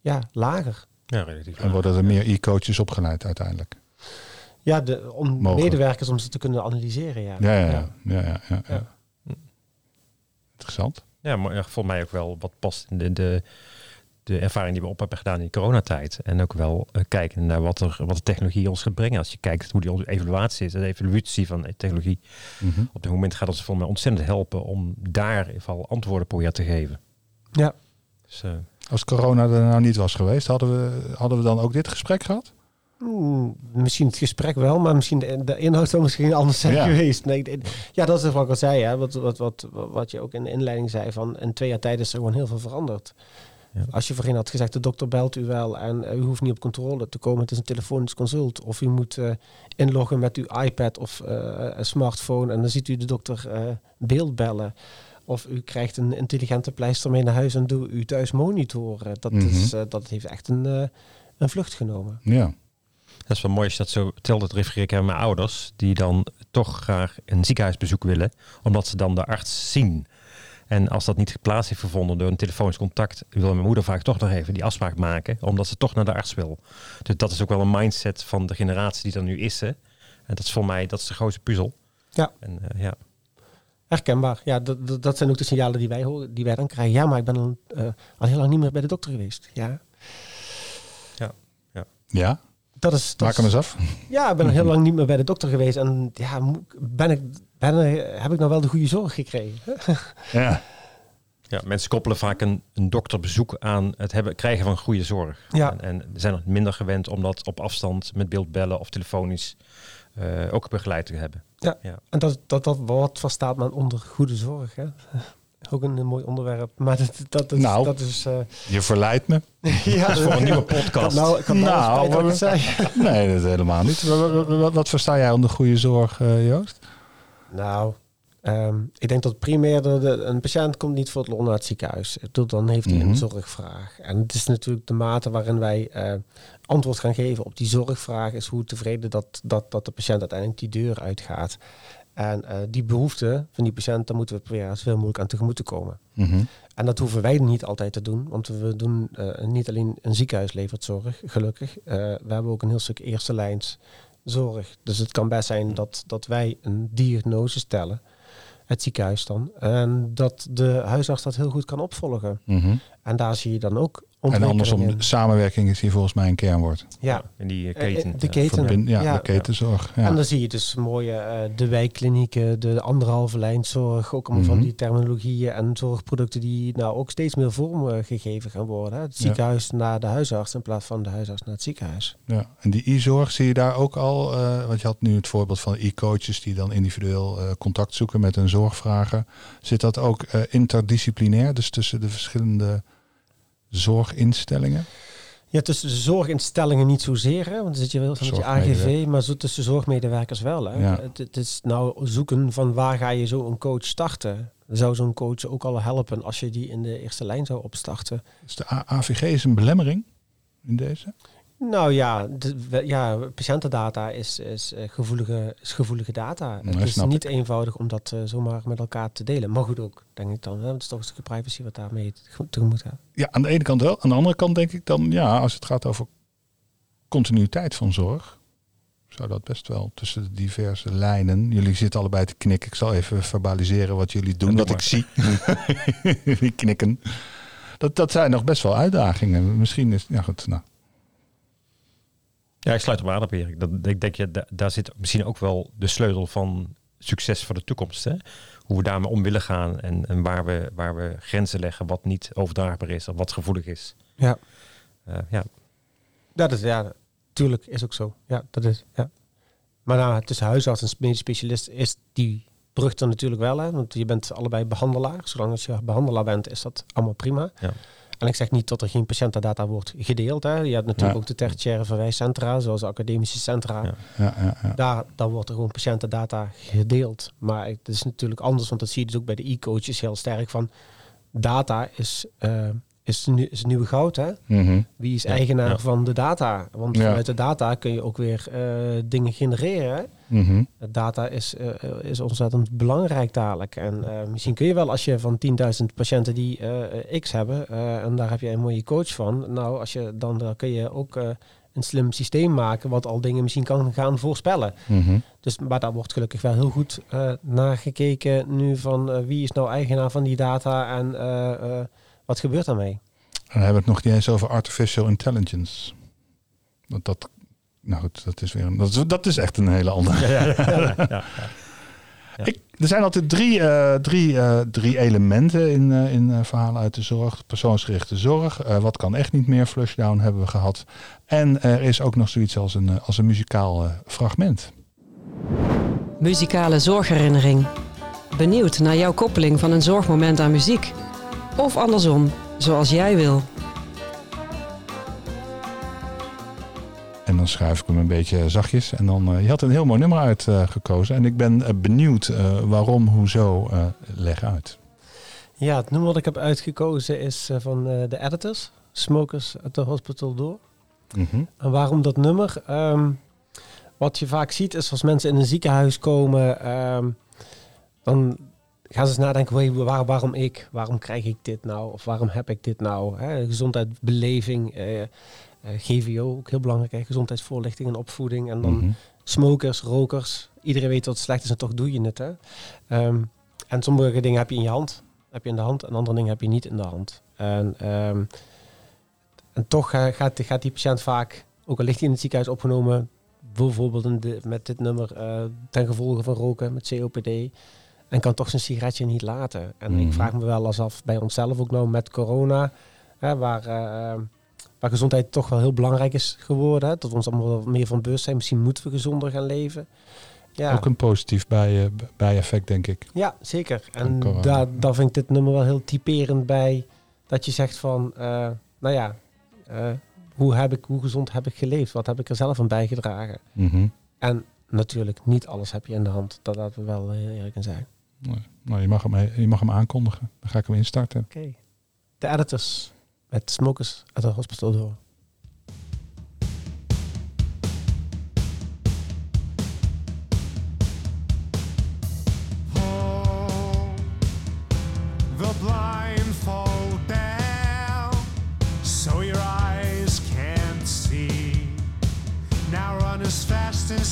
ja, lager. Ja, relatief. en worden er meer e-coaches opgeleid uiteindelijk? Ja, de, om Mogelijk. medewerkers om ze te kunnen analyseren. Ja, Ja, ja, ja. ja, ja, ja, Ja. Interessant. Ja, maar ja, volgens mij ook wel wat past in de, de, de ervaring die we op hebben gedaan in de coronatijd. En ook wel eh, kijken naar wat, er, wat de technologie ons gaat brengen. Als je kijkt hoe die evaluatie is, de evolutie van de technologie. Mhm. Op dit moment gaat ons volgens mij ontzettend helpen om daar in ieder geval antwoorden proberen te geven. Ja. Dus, eh, Als corona er nou niet was geweest, hadden we, hadden we dan ook dit gesprek gehad? Hmm, misschien het gesprek wel, maar misschien de, de inhoud zou misschien anders zijn Ja. geweest. Nee, ja, dat is wat ik al zei. Hè? Wat, wat, wat, wat je ook in de inleiding zei. Van in twee jaar tijd is er gewoon heel veel veranderd. Ja. Als je voorheen had gezegd, de dokter belt u wel en eh, u hoeft niet op controle te komen. Het is een telefonisch consult. Of u moet eh, inloggen met uw iPad of een smartphone en dan ziet u de dokter beeld bellen. Of u krijgt een intelligente pleister mee naar huis en doe u thuis monitoren. Dat, Mhm. is, eh, dat heeft echt een, eh, een vlucht genomen. Ja. Dat is wel mooi als je dat zo vertelt. Dat refereer ik aan mijn ouders. Die dan toch graag een ziekenhuisbezoek willen. Omdat ze dan de arts zien. En als dat niet geplaatst heeft gevonden door een telefonisch contact, wil mijn moeder vaak toch nog even die afspraak maken, omdat ze toch naar de arts wil. Dus dat is ook wel een mindset van de generatie die er nu is. Hè. En dat is voor mij, dat is de grootste puzzel. Ja. En, uh, ja. Herkenbaar. Ja, dat, dat, dat, zijn ook de signalen die wij horen, die wij dan krijgen. Ja, maar ik ben al, uh, al heel lang niet meer bij de dokter geweest. Ja. Ja. Ja. ja? Dat is, dat Maak hem eens af. Ja, ik ben al heel lang niet meer bij de dokter geweest. En ja, ben ik, ben, heb ik nou wel de goede zorg gekregen? <laughs> ja. Ja, mensen koppelen vaak een, een dokterbezoek aan het hebben, krijgen van goede zorg. Ja. En, en zijn nog minder gewend om dat op afstand met beeld bellen of telefonisch ook begeleid te hebben. Ja, ja. en dat, dat, dat wat verstaat men onder goede zorg. Hè? <laughs> Ook een, een, mooi onderwerp. Maar dat, dat, dat, nou, dat is... Uh... Je verleidt me. <laughs> ja, <laughs> dat is voor een nieuwe podcast. nou, ik had nou, nou wat, Nee, dat helemaal niet. Wat, wat, wat, versta jij onder goede zorg, uh, Joost? Nou, Um, ik denk dat primair de, de, een patiënt komt niet voor het loon naar het ziekenhuis. Dan heeft hij mm -hmm. een zorgvraag. En het is natuurlijk de mate waarin wij uh, antwoord gaan geven op die zorgvraag, is hoe tevreden dat, dat, dat de patiënt uiteindelijk die deur uitgaat. En uh, die behoefte van die patiënt, daar moeten we proberen zoveel mogelijk aan tegemoet te komen. Mm -hmm. En dat hoeven wij niet altijd te doen, want we doen uh, niet alleen een ziekenhuis levert zorg, gelukkig. we hebben ook een heel stuk eerste lijns zorg. Dus het kan best zijn dat, dat wij een diagnose stellen het ziekenhuis dan. En dat de huisarts dat heel goed kan opvolgen. Mm -hmm. En daar zie je dan ook En andersom, de samenwerking is hier volgens mij een kernwoord. Ja. In die uh, keten. De keten. Verbind, ja, ja, de ketenzorg. Ja. En dan zie je dus mooie uh, de wijkklinieken, de anderhalve lijnzorg, ook allemaal Mhm. van die terminologieën en zorgproducten die nou ook steeds meer vorm gegeven gaan worden. Het ziekenhuis naar de huisarts in plaats van de huisarts naar het ziekenhuis. Ja. En die e-zorg zie je daar ook al, uh, want je had nu het voorbeeld van e-coaches die dan individueel uh, contact zoeken met een zorgvrager. Zit dat ook uh, interdisciplinair, dus tussen de verschillende zorginstellingen? Ja, tussen de zorginstellingen niet zozeer, hè, want dan zit je wel van met je AGV, maar zo tussen zorgmedewerkers wel. Hè. Ja. Het, het, is nou zoeken van waar ga je zo een coach starten. Zou zo'n coach ook al helpen als je die in de eerste lijn zou opstarten? Dus de AVG is een belemmering in deze? Nou ja, de, ja patiëntendata is, is, uh, gevoelige, is gevoelige data. Nee, het is niet ik. eenvoudig om dat uh, zomaar met elkaar te delen. Maar goed ook, denk ik dan. Hè? Het is toch een stukje privacy wat daarmee tegemoet gaat. Ja, aan de ene kant wel. Aan de andere kant denk ik dan, ja, als het gaat over continuïteit van zorg, zou dat best wel tussen de diverse lijnen. Jullie zitten allebei te knikken. Ik zal even verbaliseren wat jullie doen, wat ik zie. jullie <laughs> knikken. Dat, dat zijn nog best wel uitdagingen. Misschien is, ja goed, nou. Ja, ik sluit hem aan op Erik. Dat, ik denk, je, daar zit misschien ook wel de sleutel van succes voor de toekomst. Hè? Hoe we daarmee om willen gaan en, en waar, we, waar we grenzen leggen wat niet overdraagbaar is of wat gevoelig is. Ja. Uh, ja. Dat is, ja, tuurlijk is ook zo. Ja, dat is, ja. Maar nou, tussen huisarts en medisch specialist is die brug er natuurlijk wel. Hè? Want je bent allebei behandelaar. Zolang als je behandelaar bent, is dat allemaal prima. Ja. En ik zeg niet dat er geen patiëntendata wordt gedeeld. Hè. Je hebt natuurlijk Ja. ook de tertiaire verwijscentra, zoals de academische centra. Ja. Ja. Daar, daar wordt er gewoon patiëntendata gedeeld. Maar het is natuurlijk anders, want dat zie je dus ook bij de e-coaches heel sterk van... Data is, eh, is, nu, is het nieuwe goud, hè? Mhm. Wie is Ja, eigenaar ja. van de data? Want Ja. vanuit de data kun je ook weer eh, dingen genereren. Hè? Mhm. De Data is, eh, is ontzettend belangrijk dadelijk. En eh, misschien kun je wel als je van 10.000 patiënten die eh, X hebben, eh, en daar heb je een mooie coach van. Nou, als je dan, dan kun je ook eh, een slim systeem maken wat al dingen misschien kan gaan voorspellen. Mhm. Dus, maar daar wordt gelukkig wel heel goed eh naar gekeken nu van eh, wie is nou eigenaar van die data en eh, eh, wat gebeurt daarmee. Dan hebben we het nog niet eens over artificial intelligence. Want dat, nou goed, dat is weer een, dat, is, dat is echt een hele andere. Ja, ja, ja, ja, ja. <laughs> Ja. Ik, er zijn altijd drie, eh, drie, eh, drie elementen in, eh, in eh, verhalen uit de zorg. Persoonsgerichte zorg. eh, wat kan echt niet meer? Flushdown hebben we gehad. En er is ook nog zoiets als een, als een muzikaal fragment. Muzikale zorgherinnering. Benieuwd naar jouw koppeling van een zorgmoment aan muziek? Of andersom, zoals jij wil. En dan schuif ik hem een beetje zachtjes. En dan, eh, je had een heel mooi nummer uitgekozen. en ik ben eh, benieuwd eh, waarom, hoezo. eh leg uit. Ja, het nummer wat ik heb uitgekozen is van eh, de editors, Smokers at the Hospital Door. Mhm. En waarom dat nummer? Ehm, wat je vaak ziet is als mensen in een ziekenhuis komen, ehm, dan ze eens nadenken, "Wait, waar, waarom ik? Waarom krijg ik dit nou? Of waarom heb ik dit nou? Hè? Gezondheid, beleving, eh, eh, GVO, ook heel belangrijk, hè? gezondheidsvoorlichting en opvoeding. En dan Mhm. smokers, rokers. Iedereen weet dat het slecht is en toch doe je het. Hè? Ehm, en sommige dingen heb je in je hand, heb je in de hand, en andere dingen heb je niet in de hand. En, ehm, en toch gaat, gaat die patiënt vaak, ook al ligt hij in het ziekenhuis opgenomen, bijvoorbeeld de, met dit nummer eh, ten gevolge van roken met COPD, en kan toch zijn sigaretje niet laten. En Mhm. ik vraag me wel eens af bij onszelf ook nou met corona, hè, waar, eh, waar gezondheid toch wel heel belangrijk is geworden, hè, dat we ons allemaal meer van bewust zijn. Misschien moeten we gezonder gaan leven. Ja. Ook een positief bij, eh, bijeffect, denk ik. Ja, zeker. En daar, daar vind ik dit nummer wel heel typerend bij. Dat je zegt van, eh, nou ja, hoe, heb ik, hoe gezond heb ik geleefd? Wat heb ik er zelf aan bijgedragen? Mhm. En natuurlijk, niet alles heb je in de hand. Dat laten we wel eerlijk in zijn. Nee. Nou, je mag, hem, je mag hem aankondigen. Dan ga ik hem instarten. Oké. De editors met Smokers at the Hospital Door.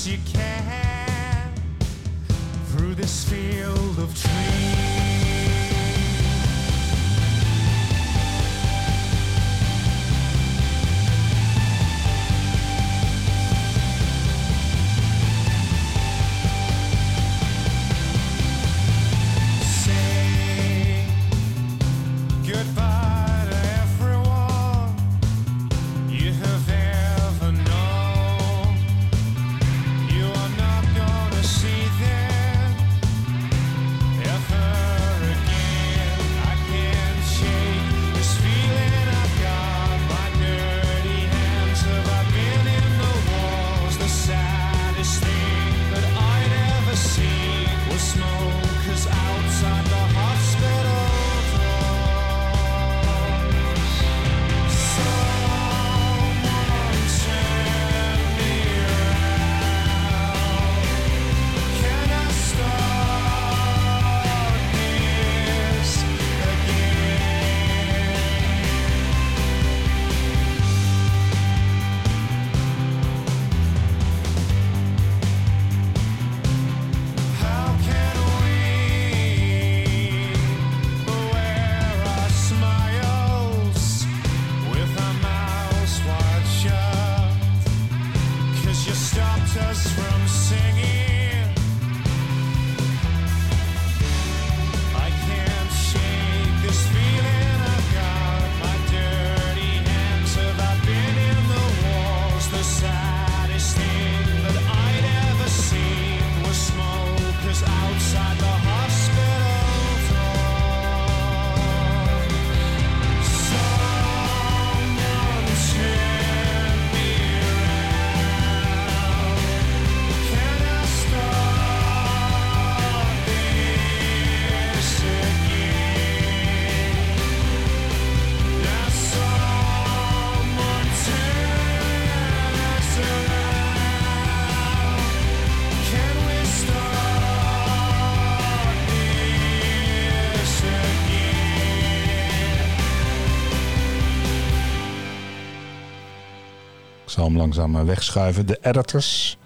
The this field of trees. Us from singing. Hem langzaam eh, wegschuiven. De editors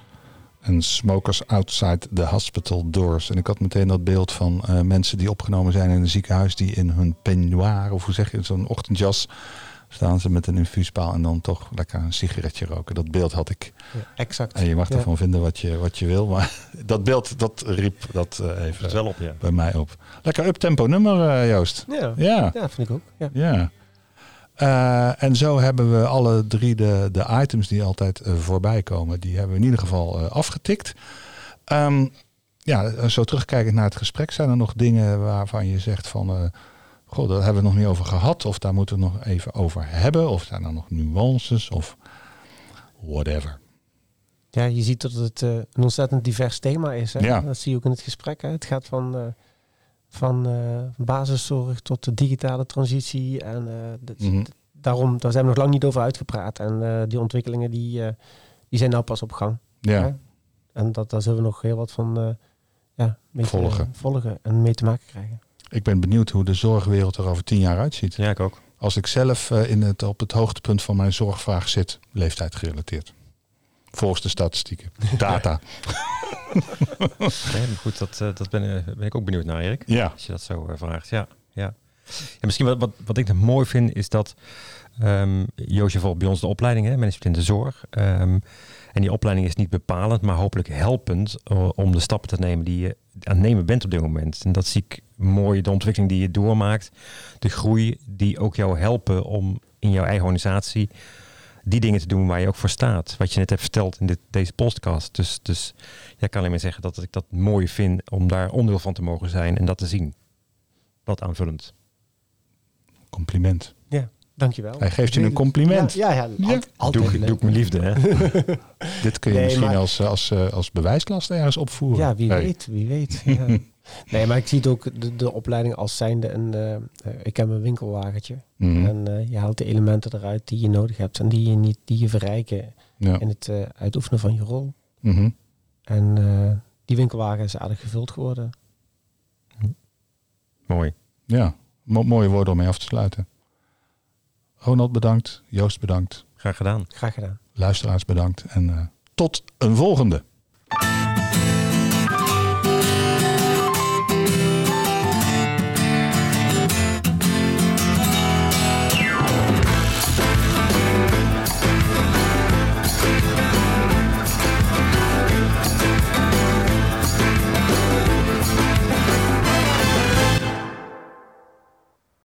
en smokers outside the hospital doors. En ik had meteen dat beeld van eh, mensen die opgenomen zijn in een ziekenhuis... die in hun peignoir, of hoe zeg je, zo'n ochtendjas... staan ze met een infuuspaal en dan toch lekker een sigaretje roken. Dat beeld had ik. Ja, exact. En je mag Ja. ervan vinden wat je, wat je wil. Maar <laughs> dat beeld, dat riep dat eh, Dat even wel op, ja. bij mij op. Lekker uptempo nummer, Joost. Ja. Ja. ja, vind ik ook. Ja. Eh, en zo hebben we alle drie de, de items die altijd eh, voorbij komen, die hebben we in ieder geval eh, afgetikt. Ehm, ja, zo terugkijkend naar het gesprek, zijn er nog dingen waarvan je zegt van, goh, daar hebben we nog niet over gehad, of daar moeten we nog even over hebben, of zijn er nog nuances, of whatever. Ja, je ziet dat het een ontzettend divers thema is. Hè? Ja. Dat zie je ook in het gesprek. Hè? Het gaat van, van eh, basiszorg tot de digitale transitie. En eh, de, Mhm. daarom, daar zijn we nog lang niet over uitgepraat. En eh, die ontwikkelingen die, eh, die zijn nou pas op gang. Ja. En dat, daar zullen we nog heel wat van eh, ja, mee te- Volgen. volgen en mee te maken krijgen. ik ben benieuwd hoe de zorgwereld er over tien jaar uitziet. Ja, ik ook. Als ik zelf in het, op het hoogtepunt van mijn zorgvraag zit, leeftijd gerelateerd. Volgens de statistieken. <laughs> Data. Nee, maar goed, dat, eh, dat ben, eh, ben ik ook benieuwd naar, Erik. Ja. Als je dat zo eh, vraagt, ja. ja. En misschien wat, wat, wat ik nog mooi vind, is dat Joosje volgt bij ons de opleiding, hè, management in de zorg. Ehm, en die opleiding is niet bepalend, maar hopelijk helpend om de stappen te nemen die je aan het nemen bent op dit moment. En dat zie ik mooi, de ontwikkeling die je doormaakt, de groei die ook jou helpen om in jouw eigen organisatie die dingen te doen waar je ook voor staat. Wat je net hebt verteld in dit, deze podcast. Dus, dus jij kan alleen maar zeggen dat ik dat mooi vind om daar onderdeel van te mogen zijn en dat te zien. Wat aanvullend. Compliment. Dankjewel. Hij geeft je een compliment. Ja, ja, ja, Ja. al- altijd Doe, doe ik mijn liefde, hè? <laughs> Dit kun je Nee, misschien maar- als, als, eh, als bewijslast ergens opvoeren. Ja, wie weet, wie weet. <laughs> Ja. Nee, maar ik zie het ook de, de opleiding als zijnde een. eh, ik heb een winkelwagentje. Mhm. En eh, je haalt de elementen eruit die je nodig hebt en die je, niet, die je verrijken Ja. in het eh, uitoefenen van je rol. Mhm. En eh, die winkelwagen is aardig gevuld geworden. Mooi. ja. Mo- mooie woorden om mee af te sluiten. Ronald bedankt. Joost bedankt. Graag gedaan. Graag gedaan. Luisteraars bedankt. En eh, tot een volgende.